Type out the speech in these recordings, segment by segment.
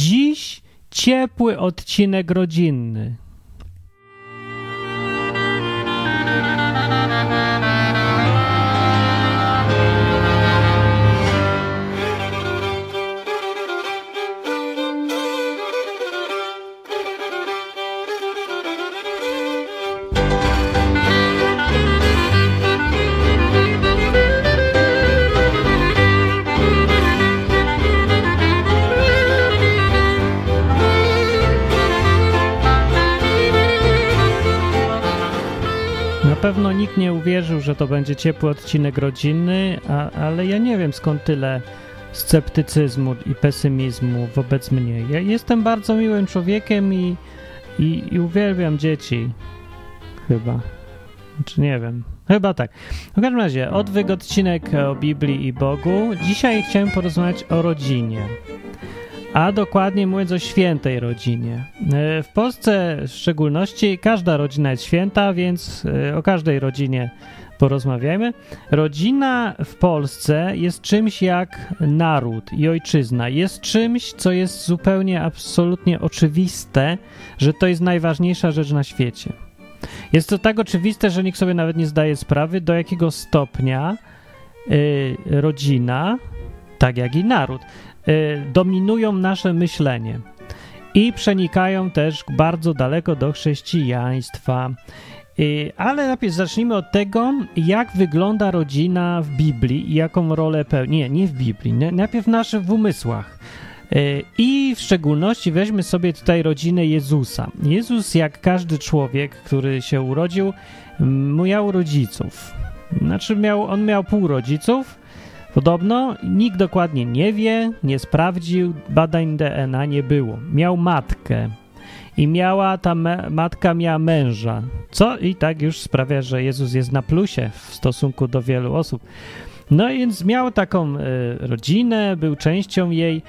Dziś ciepły odcinek rodzinny. Że to będzie ciepły odcinek rodzinny, a, ale ja nie wiem skąd tyle sceptycyzmu i pesymizmu wobec mnie. Ja jestem bardzo miłym człowiekiem i, i, i uwielbiam dzieci. Chyba. Czy nie wiem. Chyba tak. W każdym razie, odwyk odcinek o Biblii i Bogu. Dzisiaj chciałem porozmawiać o rodzinie. A dokładnie mówiąc o świętej rodzinie. E, W Polsce w szczególności każda rodzina jest święta, więc e, o każdej rodzinie porozmawiajmy. Rodzina w Polsce jest czymś jak naród i ojczyzna. Jest czymś, co jest zupełnie, absolutnie oczywiste, że to jest najważniejsza rzecz na świecie. Jest to tak oczywiste, że nikt sobie nawet nie zdaje sprawy, do jakiego stopnia y, rodzina, tak jak i naród, y, dominują nasze myślenie i przenikają też bardzo daleko do chrześcijaństwa. Y, Ale najpierw zacznijmy od tego, jak wygląda rodzina w Biblii i jaką rolę pełni. Nie, nie w Biblii, najpierw w naszych umysłach. Y, I w szczególności weźmy sobie tutaj rodzinę Jezusa. Jezus, jak każdy człowiek, który się urodził, m, miał rodziców. Znaczy, miał, on miał pół rodziców. Podobno nikt dokładnie nie wie, nie sprawdził, badań DNA nie było. Miał matkę i miała ta matka miała męża, co i tak już sprawia, że Jezus jest na plusie w stosunku do wielu osób. No więc miał taką y, rodzinę, był częścią jej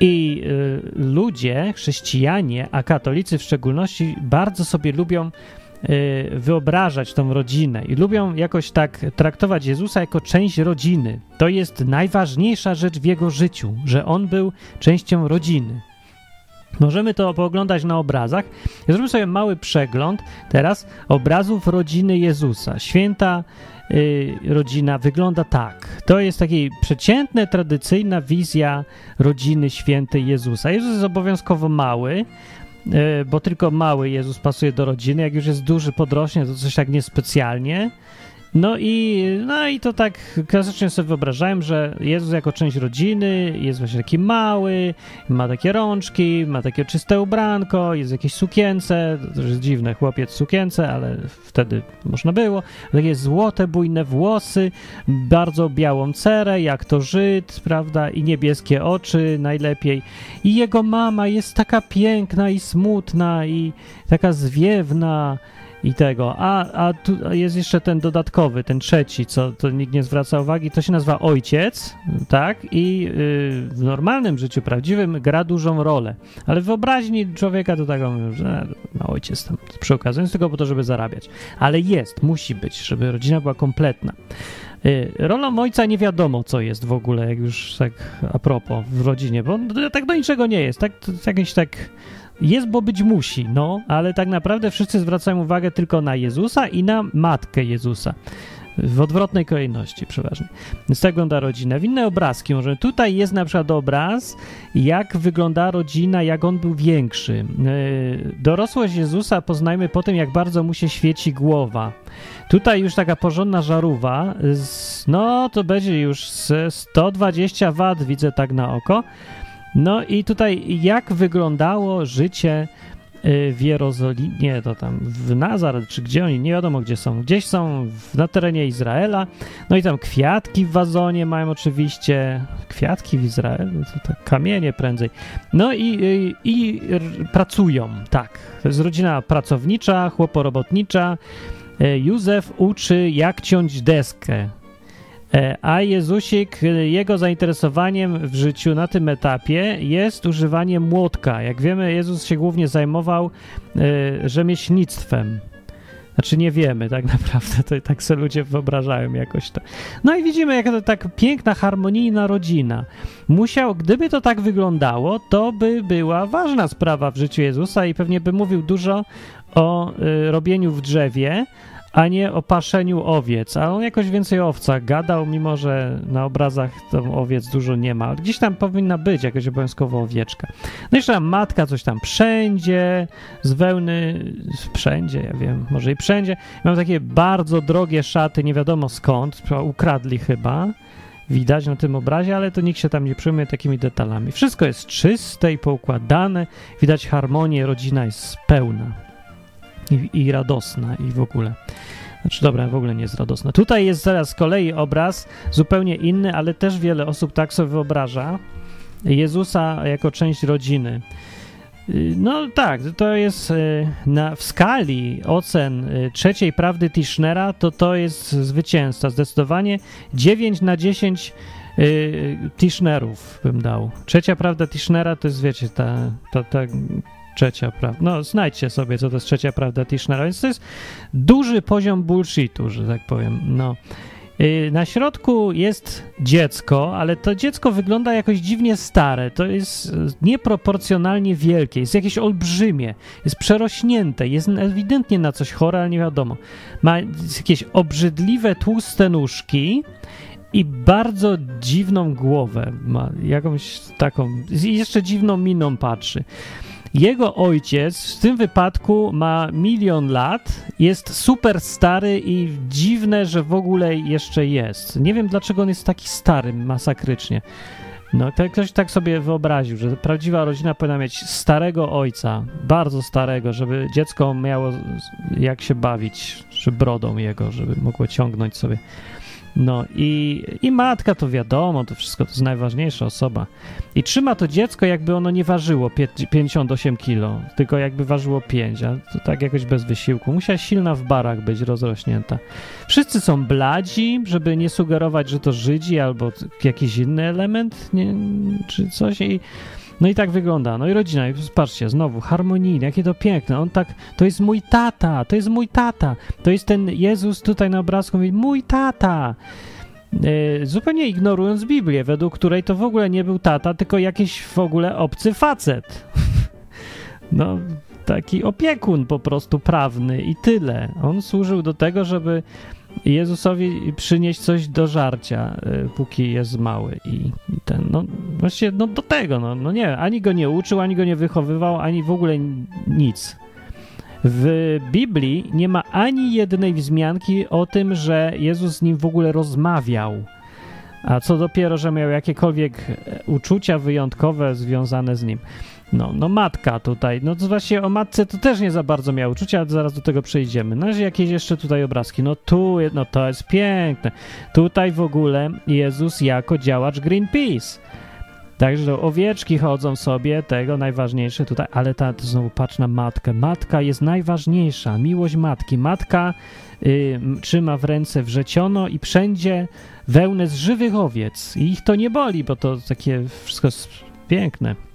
i y, ludzie, chrześcijanie, a katolicy w szczególności, bardzo sobie lubią y, wyobrażać tą rodzinę i lubią jakoś tak traktować Jezusa jako część rodziny. To jest najważniejsza rzecz w jego życiu, że on był częścią rodziny. Możemy to pooglądać na obrazach. Zrobimy sobie mały przegląd teraz obrazów rodziny Jezusa. Święta y, rodzina wygląda tak. To jest taka przeciętna, tradycyjna wizja rodziny świętej Jezusa. Jezus jest obowiązkowo mały, y, bo tylko mały Jezus pasuje do rodziny. Jak już jest duży, podrośnie, to coś tak niespecjalnie. No i, no i to tak klasycznie sobie wyobrażałem, że Jezus jako część rodziny jest właśnie taki mały, ma takie rączki, ma takie czyste ubranko, jest w jakiejś sukience, to jest dziwne, chłopiec sukience, ale wtedy można było, takie złote, bujne włosy, bardzo białą cerę, jak to Żyd, prawda, i niebieskie oczy najlepiej. I jego mama jest taka piękna i smutna i taka zwiewna, i tego. A, a tu jest jeszcze ten dodatkowy, ten trzeci, co to nikt nie zwraca uwagi, to się nazywa ojciec, tak? I y, w normalnym życiu prawdziwym gra dużą rolę. Ale w wyobraźni człowieka to tak że no, ojciec tam przy okazji, jest tylko po to, żeby zarabiać. Ale jest, musi być, żeby rodzina była kompletna. Y, Rolą ojca nie wiadomo, co jest w ogóle, jak już tak a propos w rodzinie, bo on tak do niczego nie jest. Tak, to jakieś tak jest, bo być musi, no, ale tak naprawdę wszyscy zwracają uwagę tylko na Jezusa i na matkę Jezusa. W odwrotnej kolejności przeważnie. Z tak wygląda rodzina. Inne obrazki może. Tutaj jest na przykład obraz, jak wygląda rodzina, jak on był większy. Yy, Dorosłość Jezusa poznajmy po tym, jak bardzo mu się świeci głowa. Tutaj już taka porządna żarówa, no to będzie już z 120 W, widzę tak na oko. No i tutaj jak wyglądało życie y, w Jerozolimie, to tam w Nazaret, czy gdzie oni, nie wiadomo gdzie są. Gdzieś są na terenie Izraela. No i tam kwiatki w wazonie mają oczywiście. Kwiatki w Izraelu, to tak kamienie prędzej. No i, i, i r- pracują, tak. To jest rodzina pracownicza, chłoporobotnicza. Y, Józef uczy, jak ciąć deskę. E, A Jezusik, jego zainteresowaniem w życiu na tym etapie jest używanie młotka. Jak wiemy, Jezus się głównie zajmował y, rzemieślnictwem. Znaczy nie wiemy tak naprawdę, to tak sobie ludzie wyobrażają jakoś to. No i widzimy, jak to tak piękna, harmonijna rodzina. Musiał, gdyby to tak wyglądało, to by była ważna sprawa w życiu Jezusa i pewnie by mówił dużo o y, robieniu w drzewie, a nie o paszeniu owiec. A on jakoś więcej o owcach gadał, mimo że na obrazach tam owiec dużo nie ma. Gdzieś tam powinna być jakaś obowiązkowo owieczka. No jeszcze tam matka coś tam wszędzie, z wełny, wszędzie, ja wiem, może i wszędzie. Mam takie bardzo drogie szaty, nie wiadomo skąd, ukradli chyba. Widać na tym obrazie, ale to nikt się tam nie przejmuje takimi detalami. Wszystko jest czyste i poukładane, widać harmonię, rodzina jest pełna i, i radosna i w ogóle. Znaczy, dobra, w ogóle nie jest radosna. Tutaj jest zaraz z kolei obraz zupełnie inny, ale też wiele osób tak sobie wyobraża Jezusa jako część rodziny. Y, no tak, to jest y, na, w skali ocen y, trzeciej prawdy Tischnera, to to jest zwycięzca. Zdecydowanie 9 na 10 Tischnerów bym dał. Trzecia prawda Tischnera to jest, wiecie, ta, ta, ta trzecia prawda. No, znajdźcie sobie, co to jest trzecia prawda Tischnera. Więc to jest duży poziom bullshitu, że tak powiem. No. Y, na środku jest dziecko, ale to dziecko wygląda jakoś dziwnie stare. To jest nieproporcjonalnie wielkie, jest jakieś olbrzymie, jest przerośnięte, jest ewidentnie na coś chore, ale nie wiadomo. Ma jakieś obrzydliwe, tłuste nóżki i bardzo dziwną głowę. Ma jakąś taką, jeszcze dziwną miną patrzy. Jego ojciec w tym wypadku ma milion lat, jest super stary i dziwne, że w ogóle jeszcze jest. Nie wiem, dlaczego on jest taki stary masakrycznie. No, ktoś tak sobie wyobraził, że prawdziwa rodzina powinna mieć starego ojca, bardzo starego, żeby dziecko miało jak się bawić, czy brodą jego, żeby mogło ciągnąć sobie no i, i matka to wiadomo, to wszystko to jest najważniejsza osoba. I trzyma to dziecko, jakby ono nie ważyło 58 kilo, tylko jakby ważyło 5, a to tak jakoś bez wysiłku. Musiała silna w barach być rozrośnięta. Wszyscy są bladzi, żeby nie sugerować, że to Żydzi albo jakiś inny element, nie, czy coś. I no i tak wygląda. No i rodzina, patrzcie, znowu harmonijnie, jakie to piękne. On tak, to jest mój tata, to jest mój tata. To jest ten Jezus tutaj na obrazku, mówi, mój tata. Yy, zupełnie ignorując Biblię, według której to w ogóle nie był tata, tylko jakiś w ogóle obcy facet. no, taki opiekun po prostu prawny i tyle. On służył do tego, żeby Jezusowi przynieść coś do żarcia, y, póki jest mały i, ten, no właściwie no do tego, no, no nie, ani go nie uczył, ani go nie wychowywał, ani w ogóle nic. W Biblii nie ma ani jednej wzmianki o tym, że Jezus z nim w ogóle rozmawiał. A co dopiero, że miał jakiekolwiek uczucia wyjątkowe związane z nim. No, no matka tutaj, no to właśnie o matce to też nie za bardzo miał uczucia, ale zaraz do tego przejdziemy. No jakieś jeszcze tutaj obrazki, no tu, no to jest piękne. Tutaj w ogóle Jezus jako działacz Greenpeace. Także owieczki chodzą sobie, tego najważniejsze tutaj, ale ta, to znowu patrz na matkę. Matka jest najważniejsza, miłość matki. Matka y, trzyma w ręce wrzeciono i wszędzie wełnę z żywych owiec. I ich to nie boli, bo to takie wszystko piękne.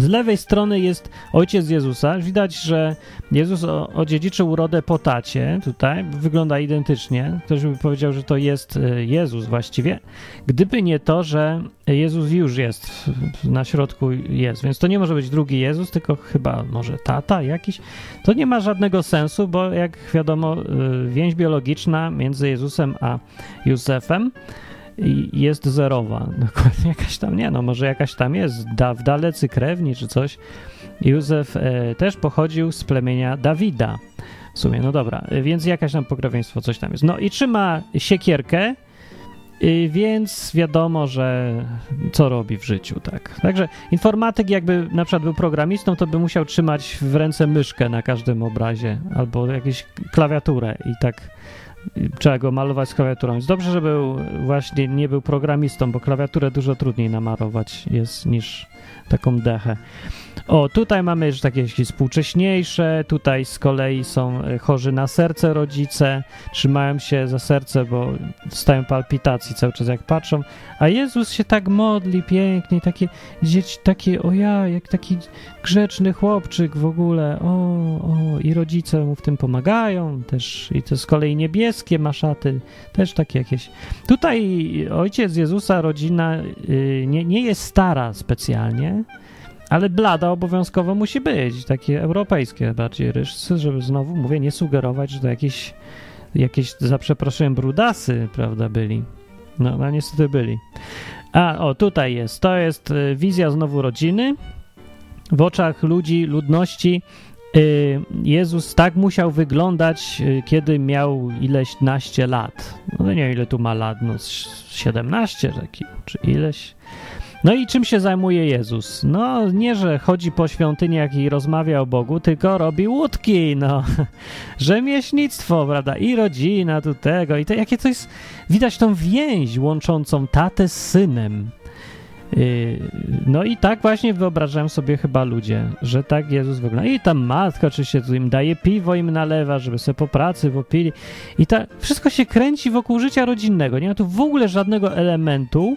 Z lewej strony jest ojciec Jezusa. Widać, że Jezus odziedziczył urodę po tacie. Tutaj wygląda identycznie. Ktoś by powiedział, że to jest e, Jezus właściwie. Gdyby nie to, że Jezus już jest na środku jest, więc to nie może być drugi Jezus, tylko chyba może tata jakiś. To nie ma żadnego sensu, bo jak wiadomo, e, więź biologiczna między Jezusem a Józefem jest zerowa. Dokładnie jakaś tam, nie no, może jakaś tam jest, da, w dalecy krewni czy coś. Józef e, też pochodził z plemienia Dawida. W sumie, no dobra, więc jakaś tam pokrewieństwo, coś tam jest. No i trzyma siekierkę, y, więc wiadomo, że co robi w życiu, tak. Także informatyk jakby na przykład był programistą, to by musiał trzymać w ręce myszkę na każdym obrazie albo jakąś klawiaturę i tak trzeba go malować z klawiaturą. Jest dobrze, że był właśnie nie był programistą, bo klawiaturę dużo trudniej namarować jest niż taką dechę. O, tutaj mamy już takie współcześniejsze, tutaj z kolei są e, chorzy na serce rodzice, trzymają się za serce, bo dostają palpitacji cały czas jak patrzą, a Jezus się tak modli pięknie, takie dzieci, takie, o ja, jak taki grzeczny chłopczyk w ogóle, o, o, i rodzice mu w tym pomagają też, i to z kolei niebieskie maszaty, też takie jakieś. Tutaj ojciec Jezusa, rodzina y, nie, nie jest stara specjalnie, ale blada obowiązkowo musi być, takie europejskie bardziej ryżcy, żeby znowu, mówię, nie sugerować, że to jakieś, jakieś za przeproszeniem, brudasy, prawda, byli. No, no niestety byli. A, o, tutaj jest, to jest y, wizja znowu rodziny. W oczach ludzi, ludności Jezus tak musiał wyglądać, y, kiedy miał ileś naście lat. No nie wiem, ile tu ma lat, no 17 taki, czy ileś. No i czym się zajmuje Jezus? No nie, że chodzi po świątyniach i rozmawia o Bogu, tylko robi łódki, no. Rzemieślnictwo, prawda? I rodzina tu tego, i to jakie to jest... Widać tą więź łączącą tatę z synem. Yy, no i tak właśnie wyobrażałem sobie chyba ludzie, że tak Jezus wygląda. I ta matka oczywiście tu im daje piwo, im nalewa, żeby sobie po pracy popili. I tak wszystko się kręci wokół życia rodzinnego. Nie ma tu w ogóle żadnego elementu,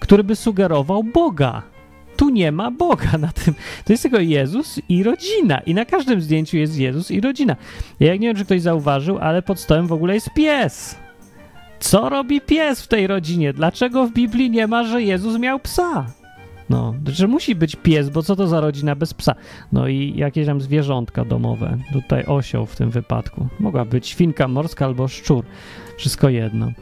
który by sugerował Boga. Tu nie ma Boga na tym. To jest tylko Jezus i rodzina. I na każdym zdjęciu jest Jezus i rodzina. Ja nie wiem, czy ktoś zauważył, ale pod stołem w ogóle jest pies. Co robi pies w tej rodzinie? Dlaczego w Biblii nie ma, że Jezus miał psa? No, że musi być pies, bo co to za rodzina bez psa? No i jakieś tam zwierzątka domowe. Tutaj osioł w tym wypadku. Mogła być świnka morska albo szczur. Wszystko jedno.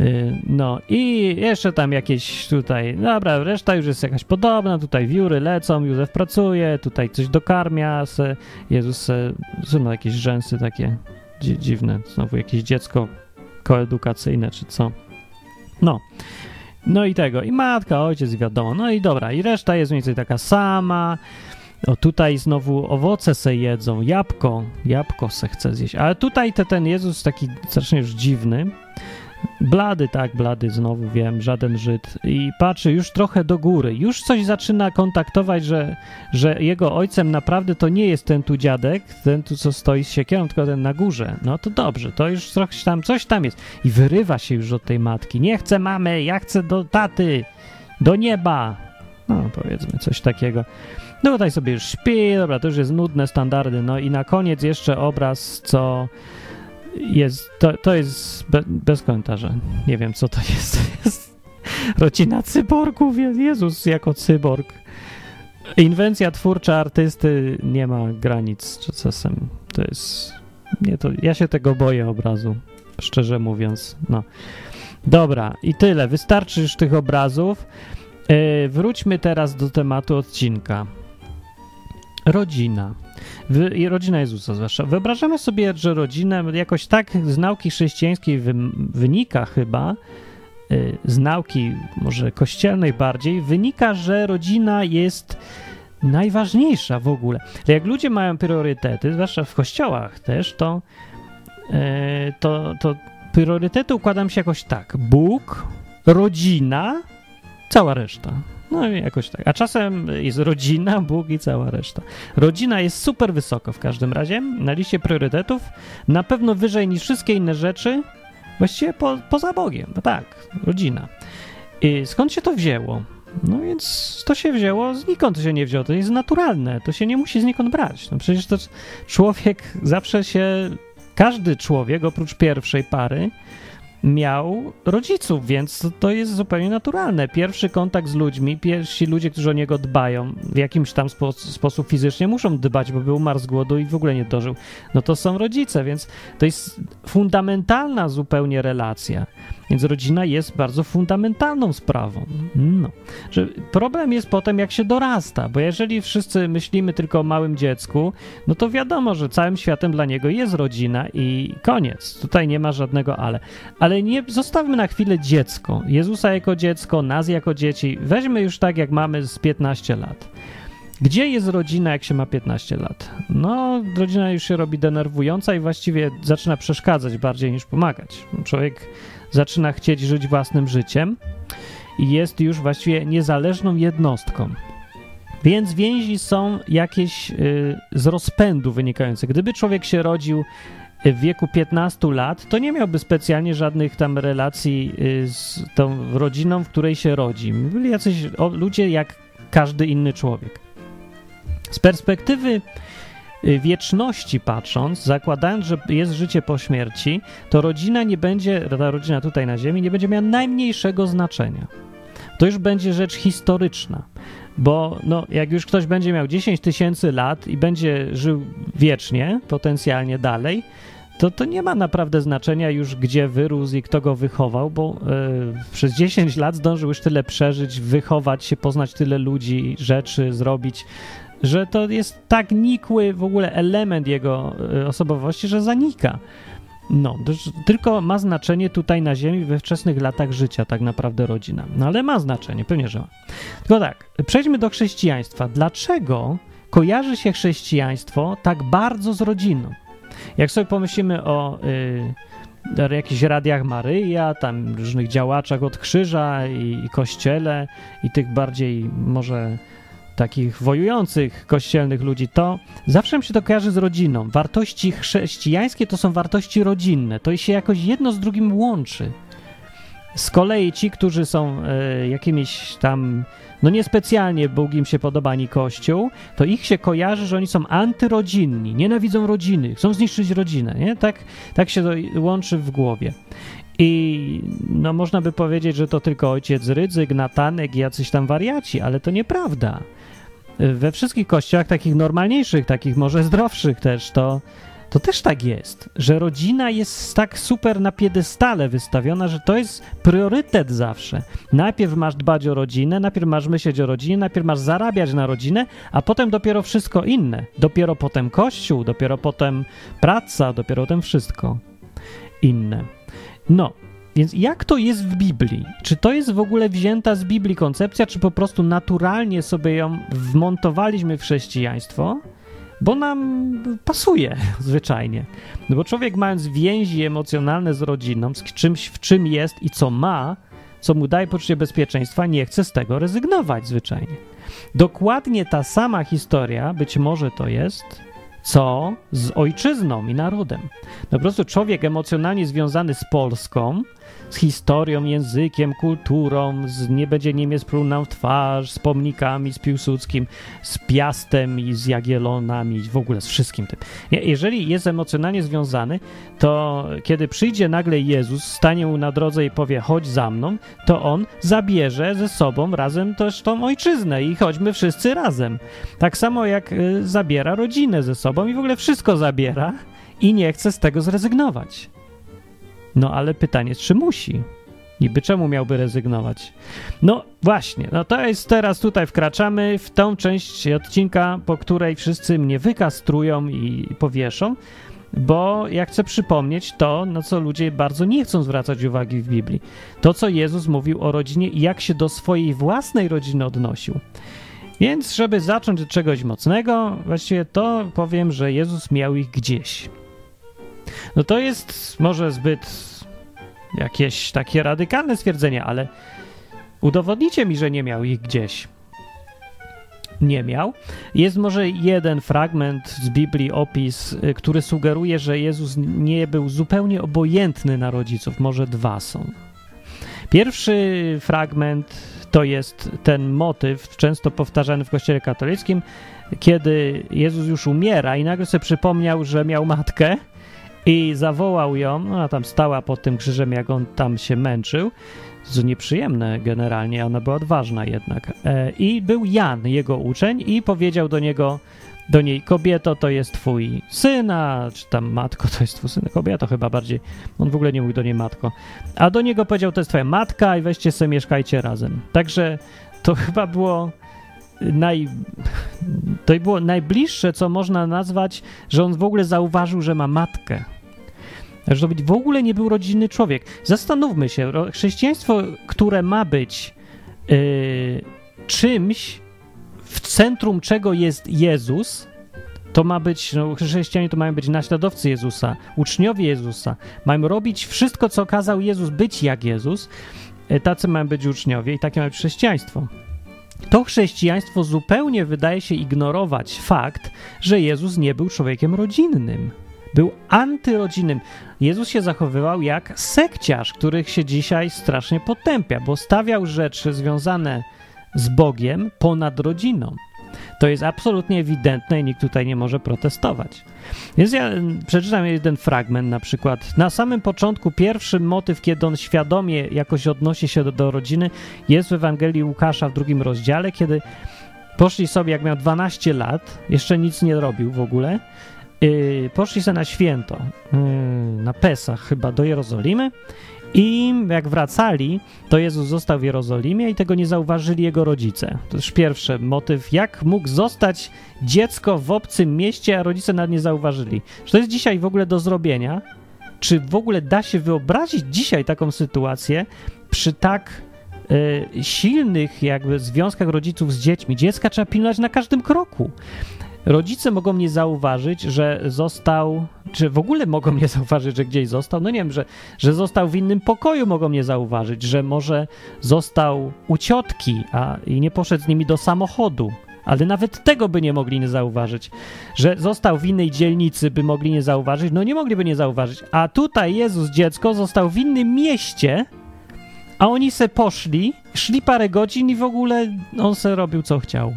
Y, no i jeszcze tam jakieś tutaj, dobra, reszta już jest jakaś podobna, tutaj wióry lecą, Józef pracuje, tutaj coś dokarmia, se, Jezus se, są jakieś rzęsy takie dzi dziwne, znowu jakieś dziecko koedukacyjne czy co. No. No i tego, i matka, ojciec, wiadomo. No i dobra, i reszta jest mniej więcej taka sama. O, tutaj znowu owoce se jedzą, jabłko, jabłko se chce zjeść. Ale tutaj te, ten Jezus taki strasznie już dziwny, Blady, tak, blady, znowu wiem, żaden Żyd. I patrzy już trochę do góry. Już coś zaczyna kontaktować, że, że jego ojcem naprawdę to nie jest ten tu dziadek, ten tu, co stoi z siekierą, tylko ten na górze. No to dobrze, to już trochę tam, coś tam jest. I wyrywa się już od tej matki. Nie chcę mamy, ja chcę do taty, do nieba. No, powiedzmy, coś takiego. No tutaj sobie już śpi, dobra, to już jest nudne standardy. No i na koniec jeszcze obraz, co jest, to, to jest be, bez komentarza. Nie wiem, co to jest. jest rodzina cyborgów, Jezus jako cyborg. Inwencja twórcza artysty nie ma granic czasem. To jest... Nie, to, ja się tego boję obrazu, szczerze mówiąc. No. Dobra, i tyle. Wystarczy już tych obrazów. Yy, wróćmy teraz do tematu odcinka. Rodzina i rodzina Jezusa zwłaszcza. Wyobrażamy sobie, że rodzina jakoś tak z nauki chrześcijańskiej wy, wynika chyba, y, z nauki może kościelnej bardziej, wynika, że rodzina jest najważniejsza w ogóle. Jak ludzie mają priorytety, zwłaszcza w kościołach też, to, y, to, to priorytety układam się jakoś tak. Bóg, rodzina, cała reszta. No jakoś tak. A czasem jest rodzina, Bóg i cała reszta. Rodzina jest super wysoko w każdym razie na liście priorytetów, na pewno wyżej niż wszystkie inne rzeczy, właściwie po, poza Bogiem. No tak, rodzina. I skąd się to wzięło? No więc to się wzięło, znikąd to się nie wzięło, to jest naturalne, to się nie musi znikąd brać. No przecież to człowiek zawsze się, każdy człowiek oprócz pierwszej pary miał rodziców, więc to jest zupełnie naturalne. Pierwszy kontakt z ludźmi, pierwsi ludzie, którzy o niego dbają, w jakimś tam spo sposób fizycznie muszą dbać, bo był umarł z głodu i w ogóle nie dożył, no to są rodzice, więc to jest fundamentalna zupełnie relacja. Więc rodzina jest bardzo fundamentalną sprawą. No. Że problem jest potem, jak się dorasta, bo jeżeli wszyscy myślimy tylko o małym dziecku, no to wiadomo, że całym światem dla niego jest rodzina i koniec. Tutaj nie ma żadnego ale. Ale nie zostawmy na chwilę dziecko. Jezusa jako dziecko, nas jako dzieci. Weźmy już tak, jak mamy z 15 lat. Gdzie jest rodzina, jak się ma 15 lat? No, rodzina już się robi denerwująca i właściwie zaczyna przeszkadzać bardziej niż pomagać. Człowiek zaczyna chcieć żyć własnym życiem i jest już właściwie niezależną jednostką. Więc więzi są jakieś y, z rozpędu wynikające. Gdyby człowiek się rodził w wieku 15 lat, to nie miałby specjalnie żadnych tam relacji y, z tą rodziną, w której się rodzi. Byli jacyś ludzie jak każdy inny człowiek. Z perspektywy y, wieczności patrząc, zakładając, że jest życie po śmierci, to rodzina nie będzie, ta rodzina tutaj na Ziemi nie będzie miała najmniejszego znaczenia. To już będzie rzecz historyczna, bo no, jak już ktoś będzie miał 10 tysięcy lat i będzie żył wiecznie, potencjalnie dalej, to to nie ma naprawdę znaczenia już, gdzie wyrósł i kto go wychował, bo yy, przez 10 lat zdążył już tyle przeżyć, wychować się, poznać tyle ludzi, rzeczy zrobić, że to jest tak nikły w ogóle element jego yy, osobowości, że zanika. No, tylko ma znaczenie tutaj na Ziemi we wczesnych latach życia, tak naprawdę rodzina. No ale ma znaczenie, pewnie, że ma. Tylko tak, przejdźmy do chrześcijaństwa. Dlaczego kojarzy się chrześcijaństwo tak bardzo z rodziną? Jak sobie pomyślimy o y, jakichś radiach Maryja, tam różnych działaczach od krzyża i, i kościele i tych bardziej może takich wojujących kościelnych ludzi, to zawsze mi się to kojarzy z rodziną. Wartości chrześcijańskie to są wartości rodzinne. To się jakoś jedno z drugim łączy. Z kolei ci, którzy są y, jakimiś tam no niespecjalnie Bóg im się podoba ani Kościół, to ich się kojarzy, że oni są antyrodzinni, nienawidzą rodziny, chcą zniszczyć rodzinę, nie? Tak, tak się to łączy w głowie. I no można by powiedzieć, że to tylko ojciec Rydzyk, Natanek i jacyś tam wariaci, ale to nieprawda. We wszystkich kościołach, takich normalniejszych, takich może zdrowszych też, to to też tak jest, że rodzina jest tak super na piedestale wystawiona, że to jest priorytet zawsze. Najpierw masz dbać o rodzinę, najpierw masz myśleć o rodzinie, najpierw masz zarabiać na rodzinę, a potem dopiero wszystko inne. Dopiero potem kościół, dopiero potem praca, dopiero potem wszystko inne. No, więc jak to jest w Biblii? Czy to jest w ogóle wzięta z Biblii koncepcja, czy po prostu naturalnie sobie ją wmontowaliśmy w chrześcijaństwo? Bo nam pasuje zwyczajnie. No bo człowiek mając więzi emocjonalne z rodziną, z czymś, w czym jest i co ma, co mu daje poczucie bezpieczeństwa, nie chce z tego rezygnować zwyczajnie. Dokładnie ta sama historia, być może to jest, co z ojczyzną i narodem. No po prostu człowiek emocjonalnie związany z Polską, z historią, językiem, kulturą, z nie będzie Niemiec pluł nam w twarz, z pomnikami, z Piłsudskim, z Piastem i z Jagiellonami, w ogóle z wszystkim tym. Jeżeli jest emocjonalnie związany, to kiedy przyjdzie nagle Jezus, stanie mu na drodze i powie chodź za mną, to on zabierze ze sobą razem też tą ojczyznę i chodźmy wszyscy razem. Tak samo jak y, zabiera rodzinę ze sobą i w ogóle wszystko zabiera i nie chce z tego zrezygnować. No ale pytanie czy musi? Niby czemu miałby rezygnować? No właśnie, no to jest teraz tutaj wkraczamy w tą część odcinka, po której wszyscy mnie wykastrują i powieszą, bo ja chcę przypomnieć to, na co ludzie bardzo nie chcą zwracać uwagi w Biblii. To, co Jezus mówił o rodzinie i jak się do swojej własnej rodziny odnosił. Więc, żeby zacząć od czegoś mocnego, właściwie to powiem, że Jezus miał ich gdzieś. No to jest może zbyt jakieś takie radykalne stwierdzenie, ale udowodnicie mi, że nie miał ich gdzieś. Nie miał. Jest może jeden fragment z Biblii, opis, y, który sugeruje, że Jezus nie był zupełnie obojętny na rodziców. Może dwa są. Pierwszy fragment to jest ten motyw, często powtarzany w Kościele katolickim, kiedy Jezus już umiera i nagle sobie przypomniał, że miał matkę i zawołał ją, ona tam stała pod tym krzyżem, jak on tam się męczył, to nieprzyjemne generalnie, ona była odważna jednak. E, I był Jan, jego uczeń, i powiedział do niego, do niej, kobieto to jest twój syn, a czy tam matko to jest twój syn, kobieto chyba bardziej, on w ogóle nie mówił do niej matko, a do niego powiedział, to jest twoja matka i weźcie sobie mieszkajcie razem. Także to chyba było naj, to było najbliższe, co można nazwać, że on w ogóle zauważył, że ma matkę. Że to w ogóle nie był rodzinny człowiek. Zastanówmy się, chrześcijaństwo, które ma być yy, czymś, w centrum czego jest Jezus, to ma być, no, chrześcijanie to mają być naśladowcy Jezusa, uczniowie Jezusa. Mają robić wszystko, co kazał Jezus, być jak Jezus. Yy, tacy mają być uczniowie i takie ma być chrześcijaństwo. to chrześcijaństwo zupełnie wydaje się ignorować fakt, że Jezus nie był człowiekiem rodzinnym. Był antyrodzinnym. Jezus się zachowywał jak sekciarz, których się dzisiaj strasznie potępia, bo stawiał rzeczy związane z Bogiem ponad rodziną. To jest absolutnie ewidentne i nikt tutaj nie może protestować. Więc ja przeczytam jeden fragment na przykład. Na samym początku pierwszy motyw, kiedy on świadomie jakoś odnosi się do, do rodziny, jest w Ewangelii Łukasza w drugim rozdziale, kiedy poszli sobie, jak miał 12 lat, jeszcze nic nie robił w ogóle, poszli sobie na święto, yy, na Pesach chyba, do Jerozolimy i jak wracali, to Jezus został w Jerozolimie i tego nie zauważyli jego rodzice. To już pierwszy motyw, jak mógł zostać dziecko w obcym mieście, a rodzice nawet nie zauważyli. Czy to jest dzisiaj w ogóle do zrobienia? Czy w ogóle da się wyobrazić dzisiaj taką sytuację przy tak y, silnych jakby związkach rodziców z dziećmi? Dziecka trzeba pilnować na każdym kroku. Rodzice mogą nie zauważyć, że został, czy w ogóle mogą nie zauważyć, że gdzieś został. No nie wiem, że, że został w innym pokoju, mogą nie zauważyć, że może został u ciotki a, i nie poszedł z nimi do samochodu. Ale nawet tego by nie mogli nie zauważyć. Że został w innej dzielnicy, by mogli nie zauważyć. No nie mogliby nie zauważyć. A tutaj Jezus, dziecko, został w innym mieście, a oni se poszli, szli parę godzin i w ogóle on se robił co chciał.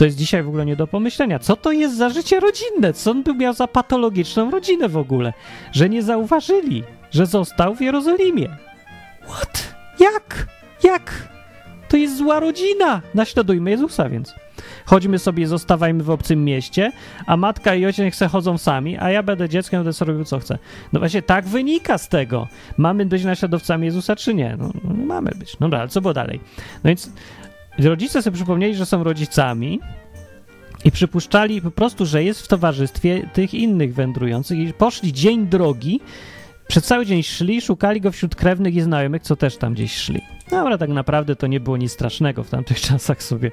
To jest dzisiaj w ogóle nie do pomyślenia. Co to jest za życie rodzinne? Co on by miał za patologiczną rodzinę w ogóle? Że nie zauważyli, że został w Jerozolimie. What? Jak? Jak? To jest zła rodzina. Naśladujmy Jezusa więc. Chodźmy sobie, zostawajmy w obcym mieście, a matka i ojciec niech se chodzą sami, a ja będę dzieckiem, będę sobie robił co chcę. No właśnie tak wynika z tego. Mamy być naśladowcami Jezusa, czy nie? No, no mamy być. No ale co było dalej? No więc rodzice sobie przypomnieli, że są rodzicami i przypuszczali po prostu, że jest w towarzystwie tych innych wędrujących i poszli dzień drogi, przez cały dzień szli, szukali go wśród krewnych i znajomych, co też tam gdzieś szli. Ale tak naprawdę to nie było nic strasznego. W tamtych czasach sobie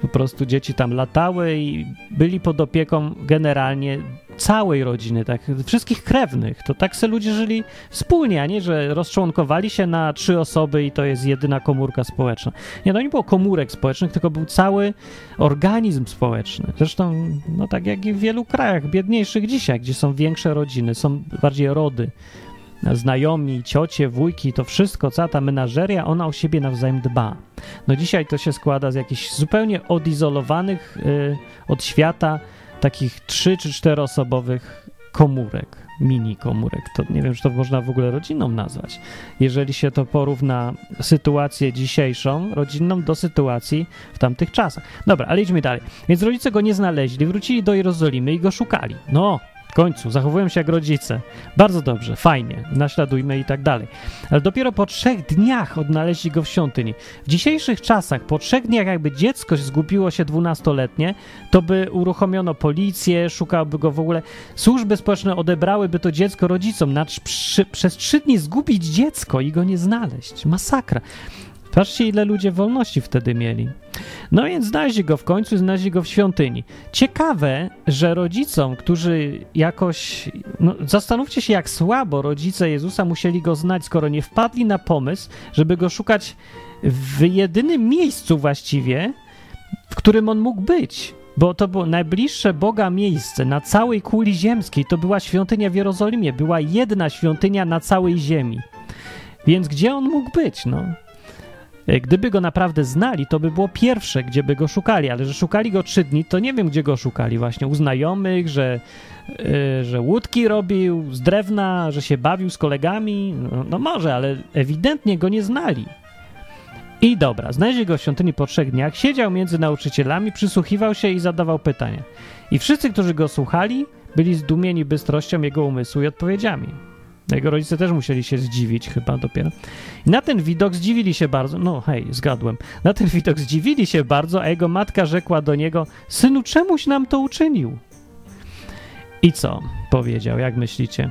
po prostu dzieci tam latały i byli pod opieką generalnie całej rodziny, tak, wszystkich krewnych. To tak se ludzie żyli wspólnie, a nie, że rozczłonkowali się na trzy osoby i to jest jedyna komórka społeczna. Nie, no nie było komórek społecznych, tylko był cały organizm społeczny. Zresztą, no tak jak i w wielu krajach biedniejszych dzisiaj, gdzie są większe rodziny, są bardziej rody, znajomi, ciocie, wujki, to wszystko, cała ta menażeria, ona o siebie nawzajem dba. No dzisiaj to się składa z jakichś zupełnie odizolowanych y, od świata takich trzy czy czteroosobowych komórek, mini komórek. To nie wiem, czy to można w ogóle rodziną nazwać. Jeżeli się to porówna sytuację dzisiejszą rodzinną do sytuacji w tamtych czasach. Dobra, ale idźmy dalej. Więc rodzice go nie znaleźli, wrócili do Jerozolimy i go szukali. No, w końcu zachowują się jak rodzice. Bardzo dobrze, fajnie, naśladujmy i tak dalej. Ale dopiero po trzech dniach odnaleźli go w świątyni. W dzisiejszych czasach, po trzech dniach, jakby dziecko zgubiło się dwunastoletnie, to by uruchomiono policję, szukałoby go w ogóle. Służby społeczne odebrałyby to dziecko rodzicom. Na, przy, przez trzy dni zgubić dziecko i go nie znaleźć. Masakra. Patrzcie, ile ludzie wolności wtedy mieli. No więc znaleźli go w końcu, znaleźli go w świątyni. Ciekawe, że rodzicom, którzy jakoś. No, zastanówcie się, jak słabo rodzice Jezusa musieli go znać, skoro nie wpadli na pomysł, żeby go szukać w jedynym miejscu właściwie, w którym on mógł być. Bo to było najbliższe Boga miejsce na całej kuli ziemskiej. To była świątynia w Jerozolimie. Była jedna świątynia na całej ziemi. Więc gdzie on mógł być? No, gdyby go naprawdę znali, to by było pierwsze, gdzie by go szukali, ale że szukali go trzy dni, to nie wiem, gdzie go szukali. Właśnie u znajomych, że, yy, że łódki robił z drewna, że się bawił z kolegami. No, no może, ale ewidentnie go nie znali. I dobra, znaleźli go w świątyni po trzech dniach, siedział między nauczycielami, przysłuchiwał się i zadawał pytania. I wszyscy, którzy go słuchali, byli zdumieni bystrością jego umysłu i odpowiedziami. Jego rodzice też musieli się zdziwić chyba dopiero. I na ten widok zdziwili się bardzo. No hej, zgadłem. Na ten widok zdziwili się bardzo, a jego matka rzekła do niego: Synu, czemuś nam to uczynił? I co? Powiedział, jak myślicie?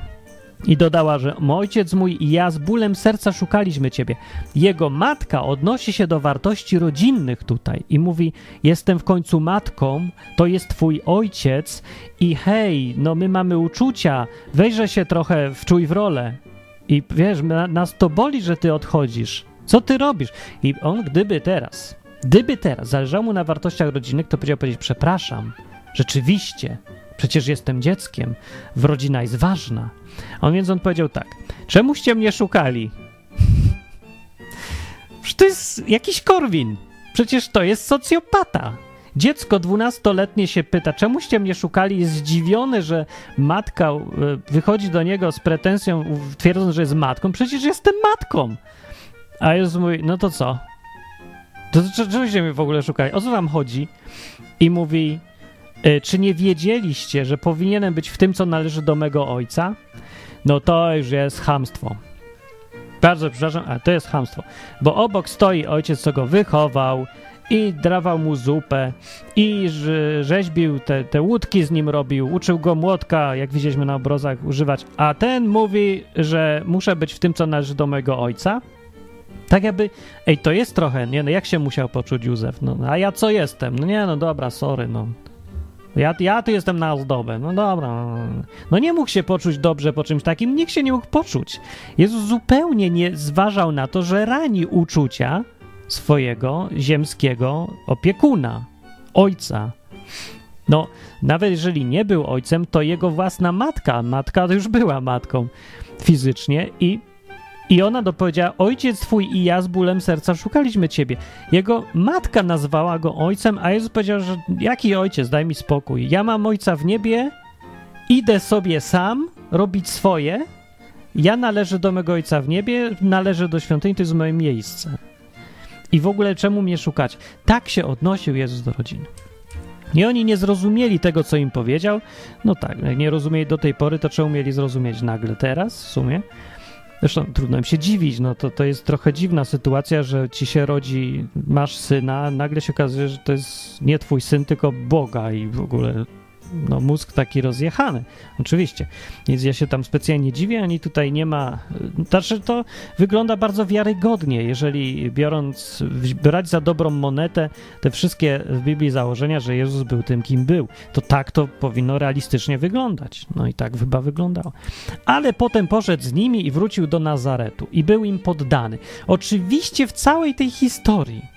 I dodała, że ojciec mój i ja z bólem serca szukaliśmy ciebie. Jego matka odnosi się do wartości rodzinnych tutaj i mówi: Jestem w końcu matką, to jest twój ojciec i hej, no my mamy uczucia, wejrzę się trochę wczuj w rolę. I wiesz, nas to boli, że ty odchodzisz. Co ty robisz? I on, gdyby teraz Gdyby teraz zależało mu na wartościach rodzinnych, to powiedział powiedzieć, przepraszam, rzeczywiście, przecież jestem dzieckiem, rodzina jest ważna. On więc on powiedział tak, czemuście mnie szukali? Przecież to jest jakiś Korwin, przecież to jest socjopata. Dziecko dwunastoletnie się pyta, czemuście mnie szukali? Jest zdziwiony, że matka e, wychodzi do niego z pretensją, twierdząc, że jest matką. Przecież jestem matką. A Jezus mówi, no to co? To czemuście mnie w ogóle szukali? O co wam chodzi? I mówi, czy nie wiedzieliście, że powinienem być w tym, co należy do mego ojca? No to już jest hamstwo. Bardzo przepraszam, ale to jest hamstwo. Bo obok stoi ojciec, co go wychował, i dawał mu zupę i rzeźbił te, te łódki z nim robił, uczył go młotka, jak widzieliśmy na obrazach, używać, a ten mówi, że muszę być w tym, co należy do mojego ojca. Tak jakby, ej, to jest trochę, nie, no jak się musiał poczuć Józef, no, a ja co jestem? No nie, no dobra, sorry, no. Ja, ja tu jestem na ozdobę, no dobra. No nie mógł się poczuć dobrze po czymś takim, nikt się nie mógł poczuć. Jezus zupełnie nie zważał na to, że rani uczucia, swojego ziemskiego opiekuna, ojca. No, nawet jeżeli nie był ojcem, to jego własna matka, matka już była matką fizycznie i, i ona dopowiedziała, ojciec twój i ja z bólem serca szukaliśmy ciebie. Jego matka nazwała go ojcem, a Jezus powiedział, że jaki ojciec, daj mi spokój. Ja mam ojca w niebie, idę sobie sam robić swoje, ja należę do mego ojca w niebie, należę do świątyni, to jest moje miejsce. I w ogóle czemu mnie szukać? Tak się odnosił Jezus do rodziny. I oni nie zrozumieli tego, co im powiedział. No tak, nie rozumieli do tej pory, to czemu mieli zrozumieć nagle teraz w sumie? Zresztą trudno im się dziwić, no to, to jest trochę dziwna sytuacja, że ci się rodzi, masz syna, nagle się okazuje, że to jest nie twój syn, tylko Boga i w ogóle no, mózg taki rozjechany, oczywiście. Więc ja się tam specjalnie dziwię, ani tutaj nie ma. Znaczy, to wygląda bardzo wiarygodnie, jeżeli biorąc, brać za dobrą monetę te wszystkie w Biblii założenia, że Jezus był tym, kim był, to tak to powinno realistycznie wyglądać. No i tak chyba wyglądało. Ale potem poszedł z nimi i wrócił do Nazaretu i był im poddany. Oczywiście w całej tej historii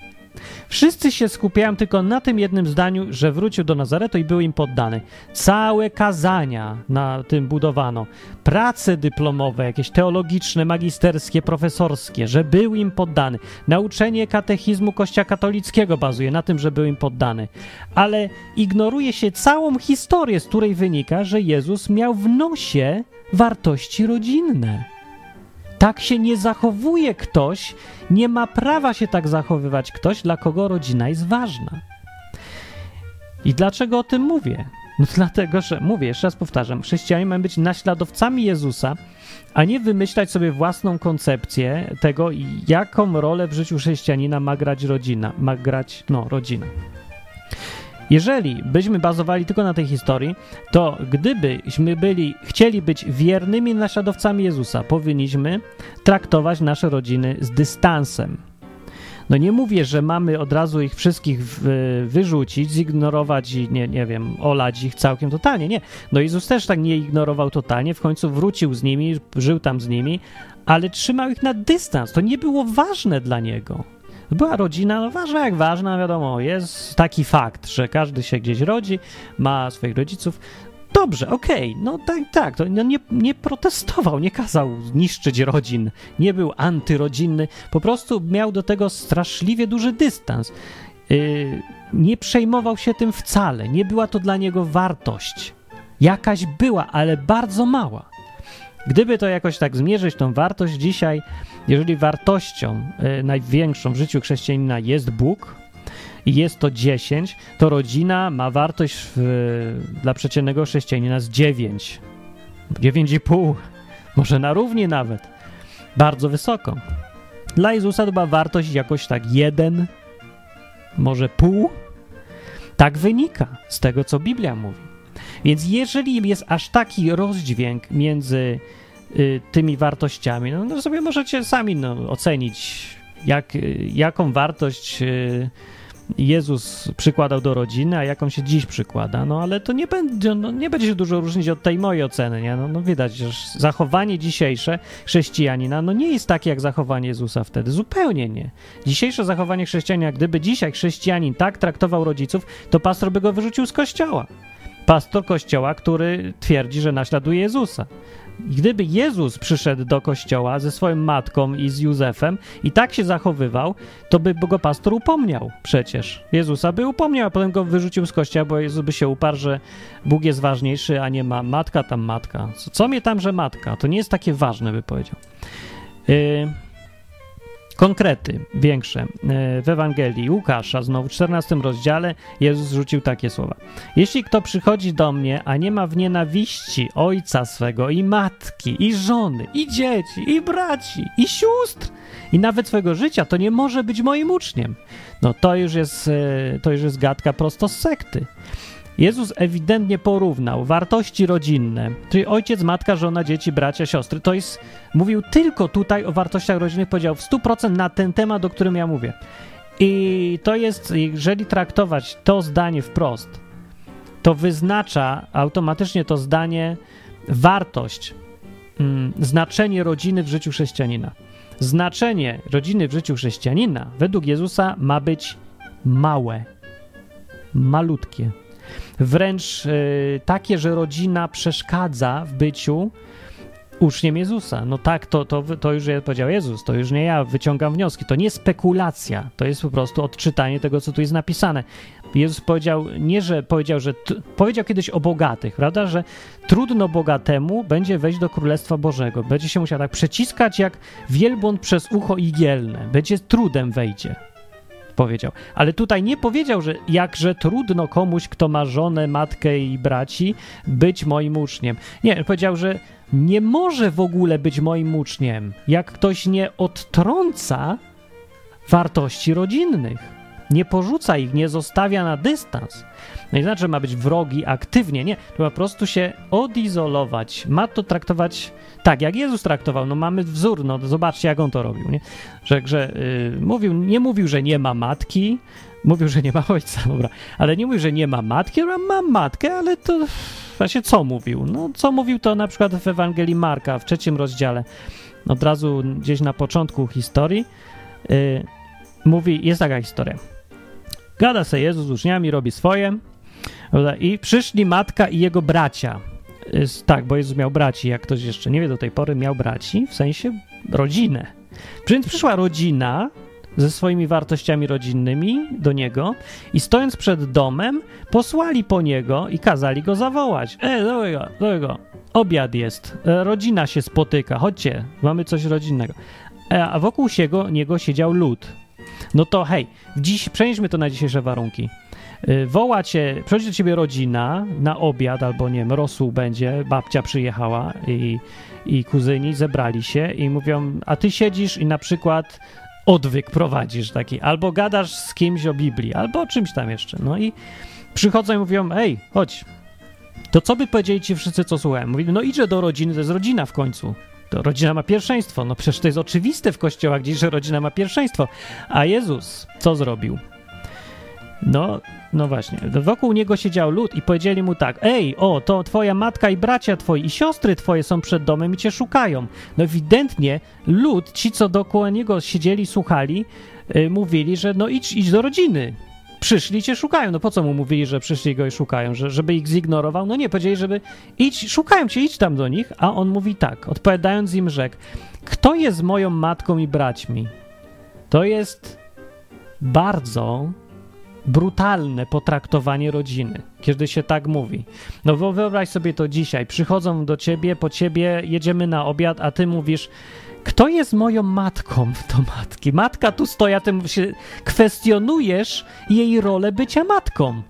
Wszyscy się skupiają tylko na tym jednym zdaniu, że wrócił do Nazaretu i był im poddany. Całe kazania na tym budowano, prace dyplomowe, jakieś teologiczne, magisterskie, profesorskie, że był im poddany. Nauczenie katechizmu Kościoła katolickiego bazuje na tym, że był im poddany. Ale ignoruje się całą historię, z której wynika, że Jezus miał w nosie wartości rodzinne. Tak się nie zachowuje ktoś, nie ma prawa się tak zachowywać ktoś, dla kogo rodzina jest ważna. I dlaczego o tym mówię? No dlatego, że mówię, jeszcze raz powtarzam, chrześcijanie mają być naśladowcami Jezusa, a nie wymyślać sobie własną koncepcję tego, jaką rolę w życiu chrześcijanina ma grać rodzina, ma grać, no, rodzina. Jeżeli byśmy bazowali tylko na tej historii, to gdybyśmy byli, chcieli być wiernymi naśladowcami Jezusa, powinniśmy traktować nasze rodziny z dystansem. No nie mówię, że mamy od razu ich wszystkich wyrzucić, zignorować i nie, nie wiem, olać ich całkiem totalnie. Nie. No Jezus też tak nie ignorował totalnie, w końcu wrócił z nimi, żył tam z nimi, ale trzymał ich na dystans. To nie było ważne dla niego. Była rodzina, no ważna jak ważna, wiadomo, jest taki fakt, że każdy się gdzieś rodzi, ma swoich rodziców. Dobrze, okej, okay, no tak, tak, to nie, nie protestował, nie kazał niszczyć rodzin, nie był antyrodzinny, po prostu miał do tego straszliwie duży dystans. Yy, nie przejmował się tym wcale, nie była to dla niego wartość. Jakaś była, ale bardzo mała. Gdyby to jakoś tak zmierzyć, tą wartość dzisiaj, jeżeli wartością y, największą w życiu chrześcijanina jest Bóg i jest to 10, to rodzina ma wartość w, dla przeciętnego chrześcijanina z 9. 9,5, może na równi nawet. Bardzo wysoko. Dla Jezusa to była wartość jakoś tak jeden, może pół. Tak wynika z tego, co Biblia mówi. Więc jeżeli jest aż taki rozdźwięk między y, tymi wartościami, no, no, sobie możecie sami no, ocenić, jak, y, jaką wartość y, Jezus przykładał do rodziny, a jaką się dziś przykłada. No ale to nie będzie, no, nie będzie się dużo różnić od tej mojej oceny, nie? No, no widać, że zachowanie dzisiejsze chrześcijanina no nie jest takie jak zachowanie Jezusa wtedy. Zupełnie nie. Dzisiejsze zachowanie chrześcijanina, gdyby dzisiaj chrześcijanin tak traktował rodziców, to pastor by go wyrzucił z kościoła. Pastor kościoła, który twierdzi, że naśladuje Jezusa. Gdyby Jezus przyszedł do kościoła ze swoją matką i z Józefem i tak się zachowywał, to by go pastor upomniał przecież. Jezusa by upomniał, a potem go wyrzucił z kościoła, bo Jezus by się uparł, że Bóg jest ważniejszy, a nie ma matka tam matka. Co, co mnie tam, że matka? To nie jest takie ważne, by powiedział. Yy, Konkrety większe. E, w Ewangelii Łukasza, znowu w 14 rozdziale, Jezus rzucił takie słowa. Jeśli kto przychodzi do mnie, a nie ma w nienawiści ojca swego i matki, i żony, i dzieci, i braci, i sióstr, i nawet swojego życia, to nie może być moim uczniem. No to już jest, e, to już jest gadka prosto z sekty. Jezus ewidentnie porównał wartości rodzinne, czyli ojciec, matka, żona, dzieci, bracia, siostry. To jest, mówił tylko tutaj o wartościach rodzinnych, powiedział w 100% na ten temat, o którym ja mówię. I to jest, jeżeli traktować to zdanie wprost, to wyznacza automatycznie to zdanie wartość, mm, znaczenie rodziny w życiu chrześcijanina. Znaczenie rodziny w życiu chrześcijanina według Jezusa ma być małe, malutkie wręcz y, takie, że rodzina przeszkadza w byciu uczniem Jezusa. No tak, to, to, to już powiedział Jezus, to już nie ja wyciągam wnioski. To nie spekulacja, to jest po prostu odczytanie tego, co tu jest napisane. Jezus powiedział, nie że powiedział, że powiedział kiedyś o bogatych, prawda, że trudno bogatemu będzie wejść do Królestwa Bożego. Będzie się musiał tak przeciskać jak wielbłąd przez ucho igielne. Będzie trudem wejdzie powiedział. Ale tutaj nie powiedział, że jakże trudno komuś, kto ma żonę, matkę i braci, być moim uczniem. Nie, powiedział, że nie może w ogóle być moim uczniem, jak ktoś nie odtrąca wartości rodzinnych. Nie porzuca ich, nie zostawia na dystans. No i znaczy, że ma być wrogi aktywnie. Nie, to po prostu się odizolować. Ma to traktować tak, jak Jezus traktował. No mamy wzór, no zobaczcie, jak on to robił, nie? Że, że yy, mówił, nie mówił, że nie ma matki, mówił, że nie ma ojca, dobra, ale nie mówił, że nie ma matki, ale mam matkę, ale to właśnie co mówił? No, co mówił to na przykład w Ewangelii Marka, w trzecim rozdziale, od razu gdzieś na początku historii, yy, mówi, jest taka historia. Gada se Jezus z uczniami, robi swoje, i przyszli matka i jego bracia. Tak, bo Jezus miał braci, jak ktoś jeszcze nie wie do tej pory, miał braci, w sensie rodzinę. Więc przyszła rodzina ze swoimi wartościami rodzinnymi do niego i stojąc przed domem, posłali po niego i kazali go zawołać. E, do jego, do jego. Obiad jest, e, rodzina się spotyka, chodźcie, mamy coś rodzinnego. E, a wokół siego, niego siedział lud. No to hej, dziś przenieśmy to na dzisiejsze warunki. Y, woła cię, przychodzi do ciebie rodzina na obiad albo nie wiem, rosół będzie, babcia przyjechała i, i kuzyni zebrali się i mówią, a ty siedzisz i na przykład odwyk prowadzisz taki, albo gadasz z kimś o Biblii, albo o czymś tam jeszcze. No i przychodzą i mówią, ej, chodź, to co by powiedzieli ci wszyscy, co słuchają? Mówili, no idzie do rodziny, to jest rodzina w końcu. To rodzina ma pierwszeństwo. No przecież to jest oczywiste w kościołach gdzieś, że rodzina ma pierwszeństwo. A Jezus co zrobił? No, no właśnie. Wokół niego siedział lud i powiedzieli mu tak: Ej, o, to twoja matka i bracia twoi i siostry twoje są przed domem i cię szukają. No ewidentnie lud, ci co dookoła niego siedzieli, słuchali, yy, mówili, że no idź, idź do rodziny. Przyszli cię szukają. No po co mu mówili, że przyszli go i szukają? Że, żeby ich zignorował? No nie, powiedzieli, żeby idź, szukają cię, idź tam do nich. A on mówi tak, odpowiadając im rzekł: Kto jest moją matką i braćmi? To jest bardzo brutalne potraktowanie rodziny, kiedy się tak mówi. No wyobraź sobie to dzisiaj. Przychodzą do ciebie, po ciebie, jedziemy na obiad, a ty mówisz, kto jest moją matką do matki? Matka tu stoi, a ty się kwestionujesz jej rolę bycia matką.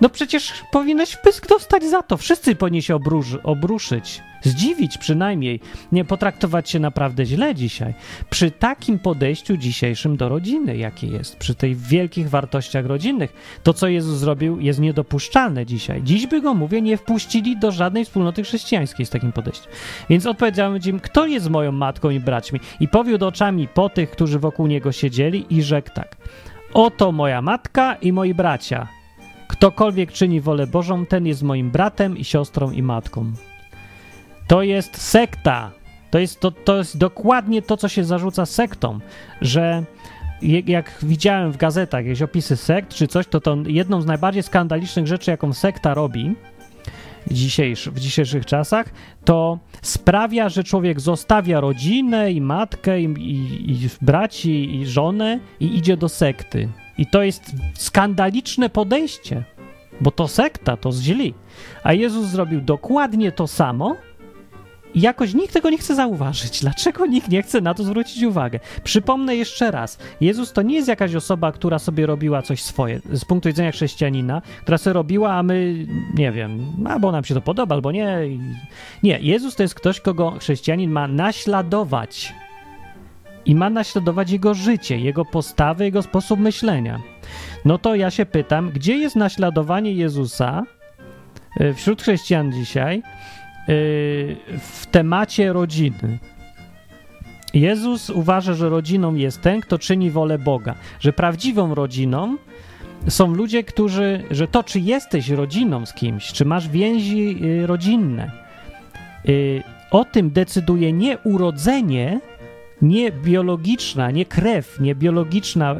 No przecież powinieneś pysk dostać za to. Wszyscy powinni się obruszyć zdziwić przynajmniej, nie potraktować się naprawdę źle dzisiaj. Przy takim podejściu dzisiejszym do rodziny, jakie jest, przy tych wielkich wartościach rodzinnych, to co Jezus zrobił jest niedopuszczalne dzisiaj. Dziś by go, mówię, nie wpuścili do żadnej wspólnoty chrześcijańskiej z takim podejściem. Więc odpowiedziałem im, kto jest moją matką i braćmi? I powiódł oczami po tych, którzy wokół niego siedzieli i rzekł tak. Oto moja matka i moi bracia. Ktokolwiek czyni wolę Bożą, ten jest moim bratem i siostrą i matką. To jest sekta. To jest, to, to jest dokładnie to, co się zarzuca sektom, że jak widziałem w gazetach jakieś opisy sekt czy coś, to, to jedną z najbardziej skandalicznych rzeczy, jaką sekta robi dzisiejszy, w dzisiejszych czasach, to sprawia, że człowiek zostawia rodzinę i matkę i, i, i braci i żonę i idzie do sekty. I to jest skandaliczne podejście, bo to sekta, to źli. A Jezus zrobił dokładnie to samo i jakoś nikt tego nie chce zauważyć. Dlaczego nikt nie chce na to zwrócić uwagę? Przypomnę jeszcze raz: Jezus to nie jest jakaś osoba, która sobie robiła coś swoje, z punktu widzenia chrześcijanina, która sobie robiła, a my nie wiem, albo nam się to podoba, albo nie. Nie, Jezus to jest ktoś, kogo chrześcijanin ma naśladować. I ma naśladować jego życie, jego postawy, jego sposób myślenia. No to ja się pytam, gdzie jest naśladowanie Jezusa e, wśród chrześcijan dzisiaj? Y, w temacie rodziny. Jezus uważa, że rodziną jest ten, kto czyni wolę Boga, że prawdziwą rodziną są ludzie, którzy, że to, czy jesteś rodziną z kimś, czy masz więzi y, rodzinne, o tym decyduje nie urodzenie, nie biologiczna, nie krew, nie biologiczna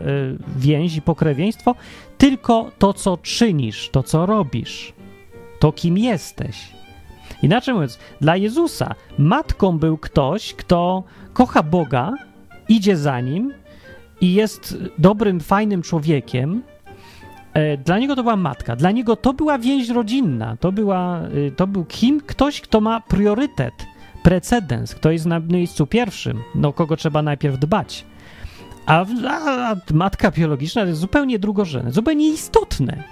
więź i pokrewieństwo, tylko to, co czynisz, to, co robisz, to, kim jesteś. Inaczej mówiąc, dla Jezusa matką był ktoś, kto kocha Boga, idzie za nim i jest dobrym, fajnym człowiekiem. E, dla niego to była matka, dla niego to była więź rodzinna, to, była, e, to był kim? Ktoś, kto ma priorytet, precedens, kto jest na miejscu pierwszym, no kogo trzeba najpierw dbać. A, a, a matka biologiczna to jest zupełnie drugorzędne, zupełnie istotne.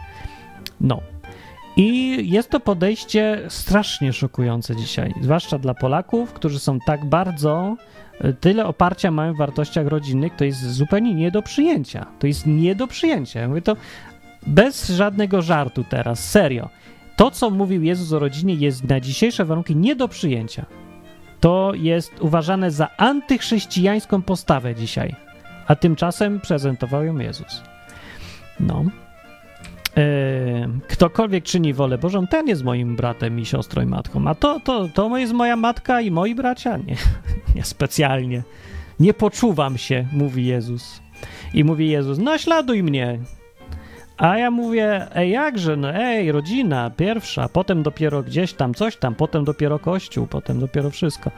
No, i jest to podejście strasznie szokujące dzisiaj, zwłaszcza dla Polaków, którzy są tak bardzo, e, tyle oparcia mają w wartościach rodzinnych, to jest zupełnie nie do przyjęcia. To jest nie do przyjęcia. Ja mówię to bez żadnego żartu teraz, serio. To, co mówił Jezus o rodzinie, jest na dzisiejsze warunki nie do przyjęcia. To jest uważane za antychrześcijańską postawę dzisiaj, a tymczasem prezentował ją Jezus. No. E, ktokolwiek czyni wolę Bożą, ten jest moim bratem i siostrą i matką. A to, to, to jest moja matka i moi bracia? Nie, nie specjalnie. Nie poczuwam się, mówi Jezus. I mówi Jezus, naśladuj mnie. A ja mówię, ej, jakże, no ej, rodzina, pierwsza, potem dopiero gdzieś tam, coś tam, potem dopiero kościół, potem dopiero wszystko.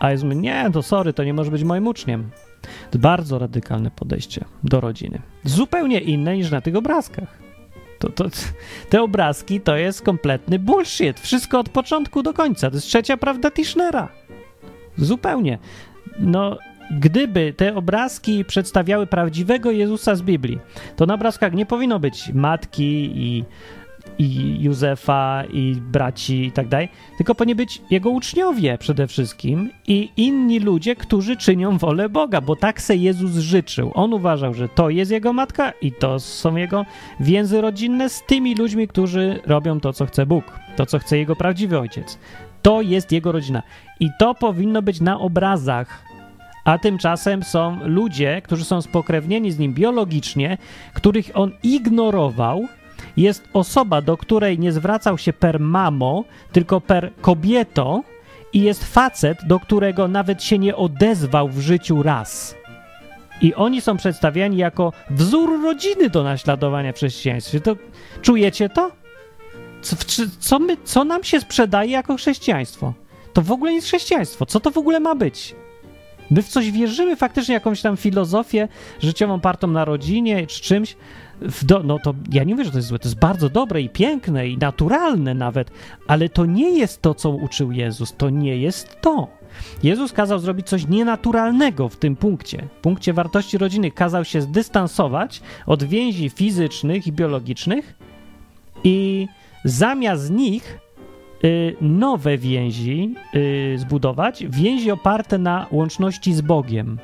A Jezus mówi, nie, to sorry, to nie może być moim uczniem. Bardzo radykalne podejście do rodziny. Zupełnie inne niż na tych obrazkach. To, to, te obrazki to jest kompletny bullshit. Wszystko od początku do końca. To jest trzecia prawda Tischnera. Zupełnie. No, gdyby te obrazki przedstawiały prawdziwego Jezusa z Biblii, to na obrazkach nie powinno być matki i i Józefa, i braci, i tak dalej, tylko powinni być jego uczniowie przede wszystkim i inni ludzie, którzy czynią wolę Boga, bo tak se Jezus życzył. On uważał, że to jest jego matka i to są jego więzy rodzinne z tymi ludźmi, którzy robią to, co chce Bóg, to, co chce jego prawdziwy ojciec. To jest jego rodzina. I to powinno być na obrazach, a tymczasem są ludzie, którzy są spokrewnieni z nim biologicznie, których on ignorował jest osoba, do której nie zwracał się per mamo, tylko per kobieto, i jest facet, do którego nawet się nie odezwał w życiu raz. I oni są przedstawiani jako wzór rodziny do naśladowania w chrześcijaństwie. To, czujecie to? Co, co, my, co nam się sprzedaje jako chrześcijaństwo? To w ogóle nie jest chrześcijaństwo. Co to w ogóle ma być? My w coś wierzymy, faktycznie jakąś tam filozofię życiową partą na rodzinie czy czymś, do, no to ja nie mówię, że to jest złe, to jest bardzo dobre i piękne i naturalne nawet, ale to nie jest to, co uczył Jezus, to nie jest to. Jezus kazał zrobić coś nienaturalnego w tym punkcie, w punkcie wartości rodziny. Kazał się zdystansować od więzi fizycznych i biologicznych i zamiast nich nowe więzi y, zbudować, więzi oparte na łączności z Bogiem,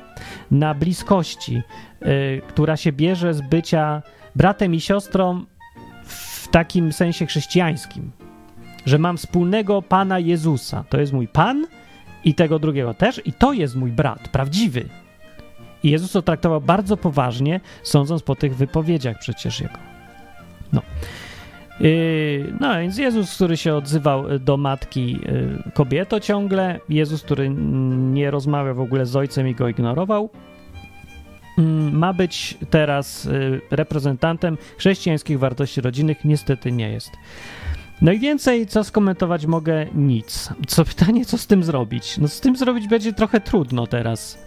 na bliskości, y, która się bierze z bycia bratem i siostrą w takim sensie chrześcijańskim, że mam wspólnego Pana Jezusa. To jest mój Pan i tego drugiego też, i to jest mój brat, prawdziwy. I Jezus to traktował bardzo poważnie, sądząc po tych wypowiedziach przecież jego. No. Yy, no więc Jezus, który się odzywał do matki yy, kobieto ciągle, Jezus, który nie rozmawia w ogóle z ojcem i go ignorował, mm, ma być teraz yy, reprezentantem chrześcijańskich wartości rodzinnych, niestety nie jest. No i więcej, co skomentować mogę? Nic. Co pytanie, co z tym zrobić? No z tym zrobić będzie trochę trudno teraz,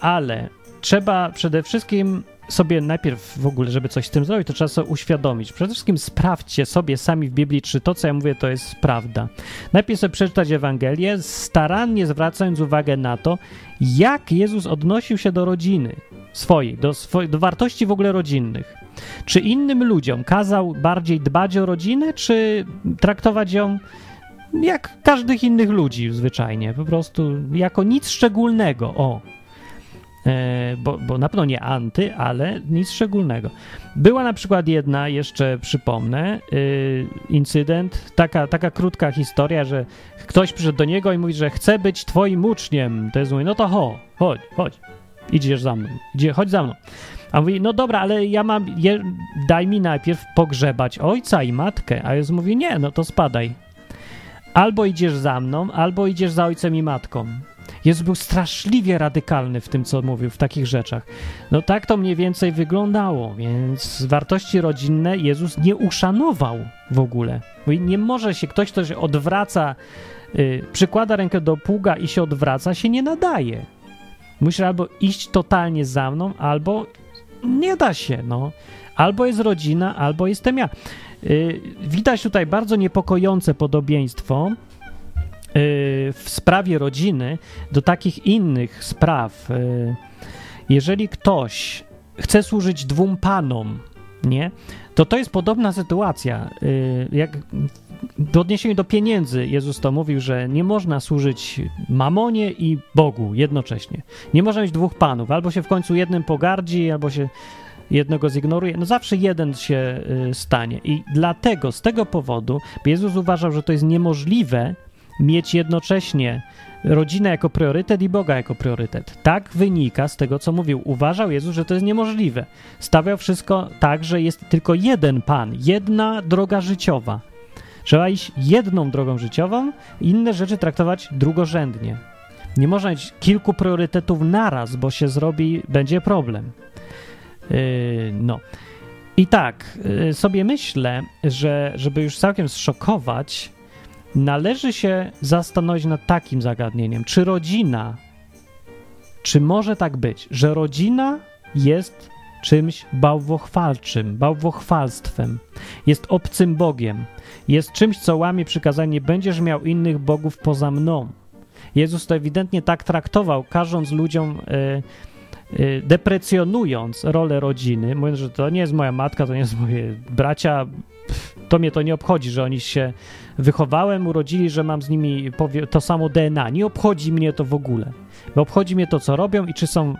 ale trzeba przede wszystkim sobie najpierw w ogóle, żeby coś z tym zrobić, to trzeba sobie uświadomić. Przede wszystkim sprawdźcie sobie sami w Biblii, czy to, co ja mówię, to jest prawda. Najpierw sobie przeczytać Ewangelię, starannie zwracając uwagę na to, jak Jezus odnosił się do rodziny swojej, do, swojej, do wartości w ogóle rodzinnych. Czy innym ludziom kazał bardziej dbać o rodzinę, czy traktować ją jak każdych innych ludzi zwyczajnie, po prostu jako nic szczególnego. O, bo, bo na pewno nie anty, ale nic szczególnego. Była na przykład jedna, jeszcze przypomnę, y, incydent, taka, taka krótka historia, że ktoś przyszedł do niego i mówi, że chce być twoim uczniem. To jest mówi, no to ho, chodź, chodź, idziesz za mną, idzie, chodź za mną. A mówi, no dobra, ale ja mam, je, daj mi najpierw pogrzebać ojca i matkę. A Jezus mówi, nie, no to spadaj. Albo idziesz za mną, albo idziesz za ojcem i matką. Jezus był straszliwie radykalny w tym, co mówił, w takich rzeczach. No tak to mniej więcej wyglądało, więc wartości rodzinne Jezus nie uszanował w ogóle. Bo nie może się ktoś, kto się odwraca, yy, przykłada rękę do pługa i się odwraca, się nie nadaje. Musi albo iść totalnie za mną, albo nie da się, no. Albo jest rodzina, albo jestem ja. Yy, widać tutaj bardzo niepokojące podobieństwo w sprawie rodziny do takich innych spraw. Y, jeżeli ktoś chce służyć dwóm panom, nie, to to jest podobna sytuacja. Y, jak w odniesieniu do pieniędzy, Jezus to mówił, że nie można służyć mamonie i Bogu jednocześnie. Nie można mieć dwóch panów. Albo się w końcu jednym pogardzi, albo się jednego zignoruje. No zawsze jeden się stanie. I dlatego, z tego powodu, Jezus uważał, że to jest niemożliwe, mieć jednocześnie rodzinę jako priorytet i Boga jako priorytet. Tak wynika z tego, co mówił. Uważał Jezus, że to jest niemożliwe. Stawiał wszystko tak, że jest tylko jeden Pan, jedna droga życiowa. Trzeba iść jedną drogą życiową, inne rzeczy traktować drugorzędnie. Nie można mieć kilku priorytetów naraz, bo się zrobi, będzie problem. Yy, no. I tak, yy, sobie myślę, że żeby już całkiem zszokować, należy się zastanowić nad takim zagadnieniem, czy rodzina, czy może tak być, że rodzina jest czymś bałwochwalczym, bałwochwalstwem, jest obcym Bogiem, jest czymś, co łamie przykazanie, będziesz miał innych bogów poza mną. Jezus to ewidentnie tak traktował, każąc ludziom, y, y, deprecjonując rolę rodziny, mówiąc, że to nie jest moja matka, to nie jest moje bracia, to mnie to nie obchodzi, że oni się wychowałem, urodzili, że mam z nimi to samo DNA. Nie obchodzi mnie to w ogóle. Bo obchodzi mnie to, co robią i czy są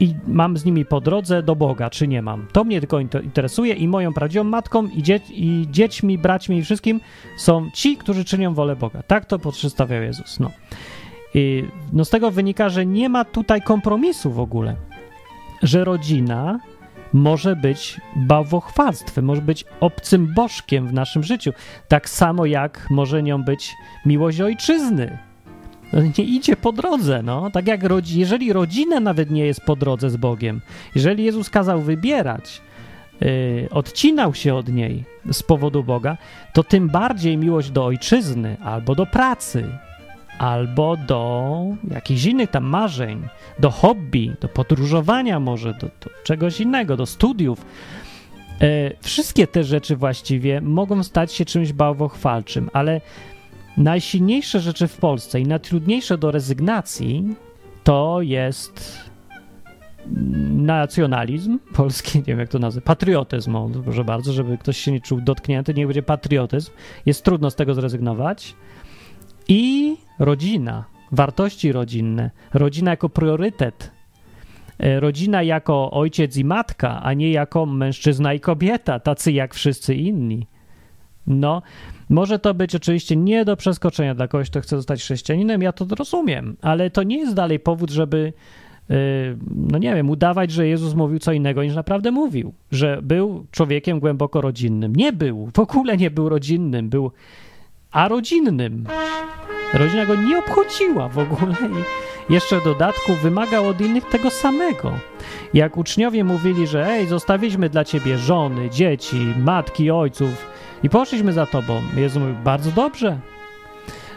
i mam z nimi po drodze do Boga, czy nie mam. To mnie tylko interesuje i moją prawdziwą matką i, dzie i dziećmi, braćmi i wszystkim są ci, którzy czynią wolę Boga. Tak to przedstawiał Jezus. No. No z tego wynika, że nie ma tutaj kompromisu w ogóle. Że rodzina może być bałwochwalstwem, może być obcym bożkiem w naszym życiu. Tak samo jak może nią być miłość ojczyzny. No, nie idzie po drodze, no. Tak jak rodzi jeżeli rodzina nawet nie jest po drodze z Bogiem, jeżeli Jezus kazał wybierać, yy, odcinał się od niej z powodu Boga, to tym bardziej miłość do ojczyzny albo do pracy, albo do jakichś innych tam marzeń, do hobby, do podróżowania może, do, do czegoś innego, do studiów. E, wszystkie te rzeczy właściwie mogą stać się czymś bałwochwalczym, ale najsilniejsze rzeczy w Polsce i najtrudniejsze do rezygnacji to jest nacjonalizm polski, nie wiem jak to nazwać, patriotyzm, proszę bardzo, żeby ktoś się nie czuł dotknięty, niech będzie patriotyzm. Jest trudno z tego zrezygnować. I rodzina, wartości rodzinne, rodzina jako priorytet, e, rodzina jako ojciec i matka, a nie jako mężczyzna i kobieta, tacy jak wszyscy inni. No, może to być oczywiście nie do przeskoczenia dla kogoś, kto chce zostać chrześcijaninem, ja to rozumiem, ale to nie jest dalej powód, żeby no nie wiem, udawać, że Jezus mówił co innego niż naprawdę mówił, że był człowiekiem głęboko rodzinnym. Nie był, w ogóle nie był rodzinnym, był arodzinnym. Rodzina go nie obchodziła w ogóle i jeszcze w dodatku wymagał od innych tego samego. Jak uczniowie mówili, że ej, zostawiliśmy dla ciebie żony, dzieci, matki, ojców i poszliśmy za tobą. Jezus mówił, bardzo dobrze.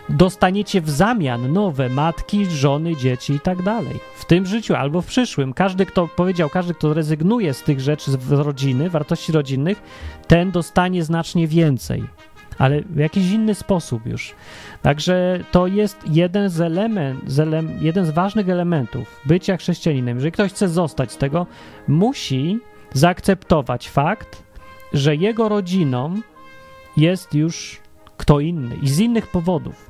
Dostaniecie w zamian nowe matki, żony, dzieci i tak dalej. W tym życiu albo w przyszłym. Każdy, kto powiedział, każdy, kto rezygnuje z tych rzeczy z rodziny, wartości rodzinnych, ten dostanie znacznie więcej ale w jakiś inny sposób już. Także to jest jeden z, element, z ele, jeden z ważnych elementów bycia chrześcijaninem. Jeżeli ktoś chce zostać z tego, musi zaakceptować fakt, że jego rodziną jest już kto inny i z innych powodów.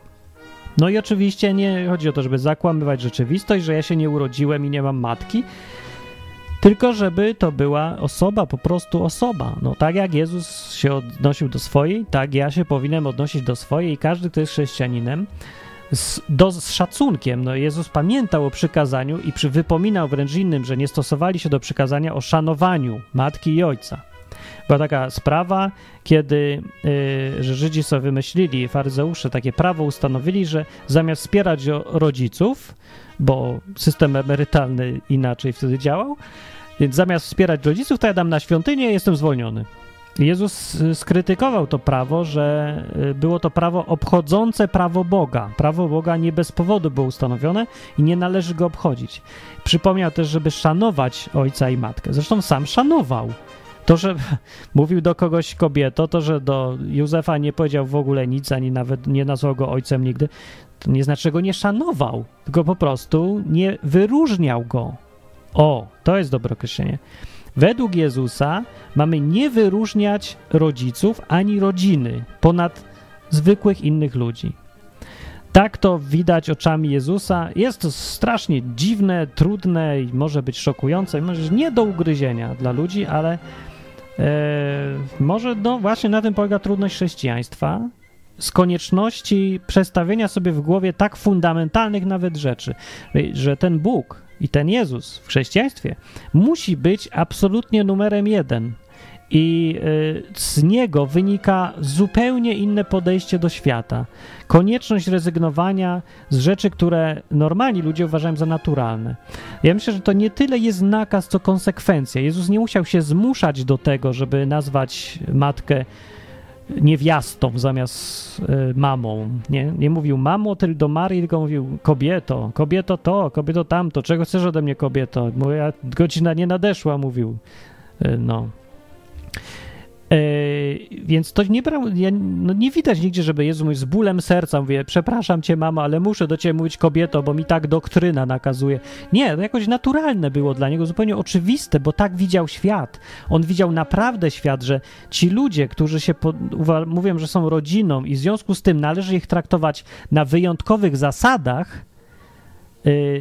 No i oczywiście nie chodzi o to, żeby zakłamywać rzeczywistość, że ja się nie urodziłem i nie mam matki, tylko żeby to była osoba, po prostu osoba. No tak jak Jezus się odnosił do swojej, tak ja się powinienem odnosić do swojej i każdy, kto jest chrześcijaninem, z, do, z szacunkiem. No Jezus pamiętał o przykazaniu i przy, wypominał wręcz innym, że nie stosowali się do przykazania o szanowaniu matki i ojca. Była taka sprawa, kiedy y, że Żydzi sobie wymyślili, faryzeusze takie prawo ustanowili, że zamiast wspierać rodziców, bo system emerytalny inaczej wtedy działał, więc zamiast wspierać rodziców, to ja dam na świątynię i jestem zwolniony. Jezus skrytykował to prawo, że y, było to prawo obchodzące prawo Boga. Prawo Boga nie bez powodu było ustanowione i nie należy go obchodzić. Przypomniał też, żeby szanować ojca i matkę. Zresztą sam szanował. To, że mówił do kogoś kobieto, to, że do Józefa nie powiedział w ogóle nic, ani nawet nie nazwał go ojcem nigdy, to nie znaczy, że go nie szanował, tylko po prostu nie wyróżniał go. O, to jest dobre określenie. Według Jezusa mamy nie wyróżniać rodziców ani rodziny ponad zwykłych innych ludzi. Tak to widać oczami Jezusa. Jest to strasznie dziwne, trudne i może być szokujące, może nie do ugryzienia dla ludzi, ale e, może no właśnie na tym polega trudność chrześcijaństwa, z konieczności przestawienia sobie w głowie tak fundamentalnych nawet rzeczy, że ten Bóg i ten Jezus w chrześcijaństwie musi być absolutnie numerem jeden. I y, z niego wynika zupełnie inne podejście do świata. Konieczność rezygnowania z rzeczy, które normalni ludzie uważają za naturalne. Ja myślę, że to nie tyle jest nakaz, co konsekwencja. Jezus nie musiał się zmuszać do tego, żeby nazwać matkę niewiastą zamiast y, mamą. Nie, nie mówił mamo tylko do Marii, tylko mówił kobieto, kobieto to, kobieto tamto, czego chcesz ode mnie kobieto? Moja godzina nie nadeszła, mówił. Y, no. E, więc to nie brał, ja, no nie widać nigdzie, żeby mówił z bólem serca, mówię, przepraszam cię mamo, ale muszę do ciebie mówić kobieto, bo mi tak doktryna nakazuje. Nie, to jakoś naturalne było dla niego, zupełnie oczywiste, bo tak widział świat. On widział naprawdę świat, że ci ludzie, którzy się po, mówią, że są rodziną i w związku z tym należy ich traktować na wyjątkowych zasadach,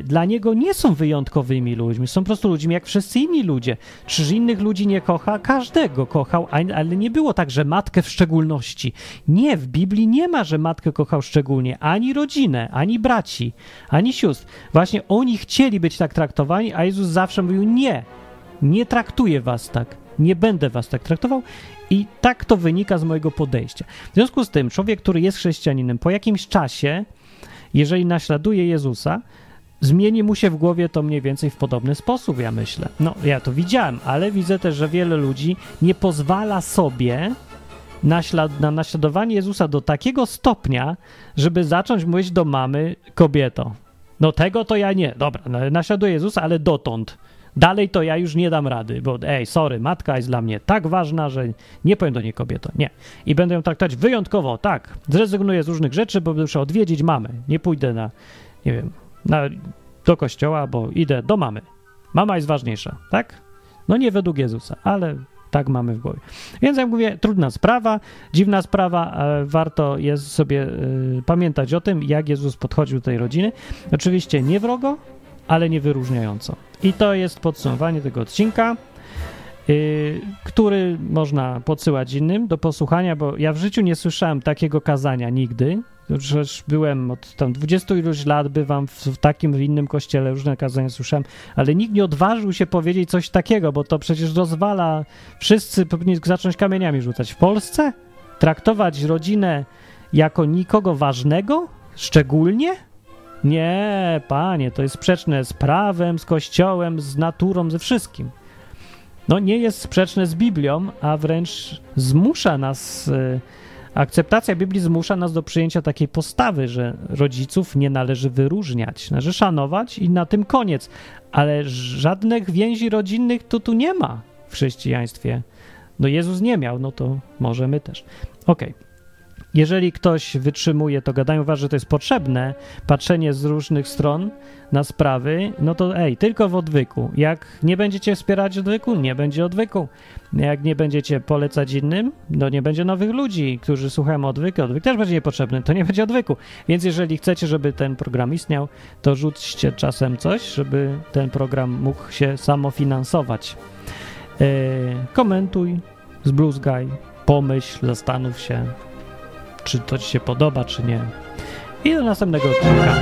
dla niego nie są wyjątkowymi ludźmi, są po prostu ludźmi jak wszyscy inni ludzie. Czyż innych ludzi nie kocha? Każdego kochał, ale nie było tak, że matkę w szczególności. Nie, w Biblii nie ma, że matkę kochał szczególnie, ani rodzinę, ani braci, ani sióstr. Właśnie oni chcieli być tak traktowani, a Jezus zawsze mówił nie, nie traktuję was tak, nie będę was tak traktował i tak to wynika z mojego podejścia. W związku z tym człowiek, który jest chrześcijaninem, po jakimś czasie, jeżeli naśladuje Jezusa, zmieni mu się w głowie to mniej więcej w podobny sposób, ja myślę. No, ja to widziałem, ale widzę też, że wiele ludzi nie pozwala sobie naślad na naśladowanie Jezusa do takiego stopnia, żeby zacząć mówić do mamy kobieto. No tego to ja nie. Dobra, no, naśladuję Jezusa, ale dotąd. Dalej to ja już nie dam rady, bo ej, sorry, matka jest dla mnie tak ważna, że nie powiem do niej kobieto. Nie. I będę ją traktować wyjątkowo, tak. Zrezygnuję z różnych rzeczy, bo muszę odwiedzić mamę. Nie pójdę na, nie wiem, na, do kościoła, bo idę do mamy. Mama jest ważniejsza, tak? No nie według Jezusa, ale tak mamy w głowie. Więc jak mówię, trudna sprawa, dziwna sprawa, warto jest sobie y, pamiętać o tym, jak Jezus podchodził do tej rodziny. Oczywiście nie wrogo, ale nie wyróżniająco. I to jest podsumowanie tego odcinka. yy, który można podsyłać innym do posłuchania, bo ja w życiu nie słyszałem takiego kazania nigdy. Przecież byłem od tam 20 iluś lat, bywam w, w takim, innym kościele, różne kazania słyszałem, ale nikt nie odważył się powiedzieć coś takiego, bo to przecież rozwala. Wszyscy powinni zacząć kamieniami rzucać. W Polsce? Traktować rodzinę jako nikogo ważnego? Szczególnie? Nie, panie, to jest sprzeczne z prawem, z kościołem, z naturą, ze wszystkim. No nie jest sprzeczne z Biblią, a wręcz zmusza nas, y, akceptacja Biblii zmusza nas do przyjęcia takiej postawy, że rodziców nie należy wyróżniać, należy szanować i na tym koniec. Ale żadnych więzi rodzinnych to tu nie ma w chrześcijaństwie. No Jezus nie miał, no to może my też. Okej. Okay. Jeżeli ktoś wytrzymuje to gadanie, uważa, że to jest potrzebne, patrzenie z różnych stron na sprawy, no to ej, tylko w odwyku. Jak nie będziecie wspierać odwyku, nie będzie odwyku. Jak nie będziecie polecać innym, no nie będzie nowych ludzi, którzy słuchają odwyku. Odwyk też będzie niepotrzebny, to nie będzie odwyku. Więc jeżeli chcecie, żeby ten program istniał, to rzućcie czasem coś, żeby ten program mógł się samofinansować. Yy, komentuj, zbluzgaj, pomyśl, zastanów się, czy to ci się podoba, czy nie. I do następnego odcinka.